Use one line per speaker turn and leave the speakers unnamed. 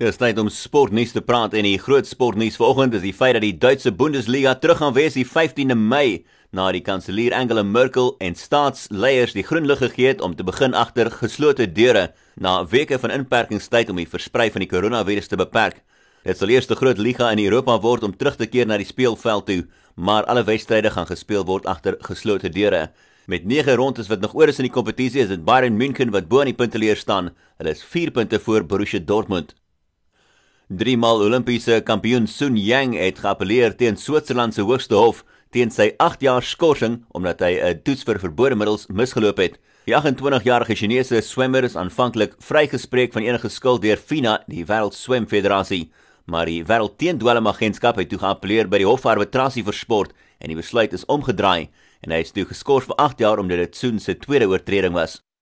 Dis tyd om sportnuus te praat en die groot sportnuus vanoggend is die feit dat die Duitse Bundesliga terug gaan wees die 15de Mei na die kanselier Angela Merkel en staatsleiers die groen lig gegee het om te begin agter geslote deure na weke van inperkingstyd om die versprei van die koronavirus te beperk. Dit sal die groot liga in Europa word om terug te keer na die speelveld toe, maar alle wedstryde gaan gespeel word agter geslote deure. Met 9 rondes wat nog oor is in die kompetisie, is dit Bayern München wat bo aan die punteleer staan. Hulle is 4 punte voor Borussia Dortmund. Driemaal Olimpiese kampioen Sun Yang het geappeleer teen Switserland se hoogste hof teen sy 8 jaar skorsing omdat hy 'n toets vir verbode middels misgeloop het. Die 28-jarige Chinese swemmer is aanvanklik vrygespreek van enige skuld deur FINA, die Wêreldswemfederasie, maar die Wêreldteendwelmagentskap het toe geappeleer by die Hof vir Arbitrasie vir Sport en die besluit is omgedraai en hy is toe geskort vir 8 jaar omdat dit Sun se tweede oortreding was.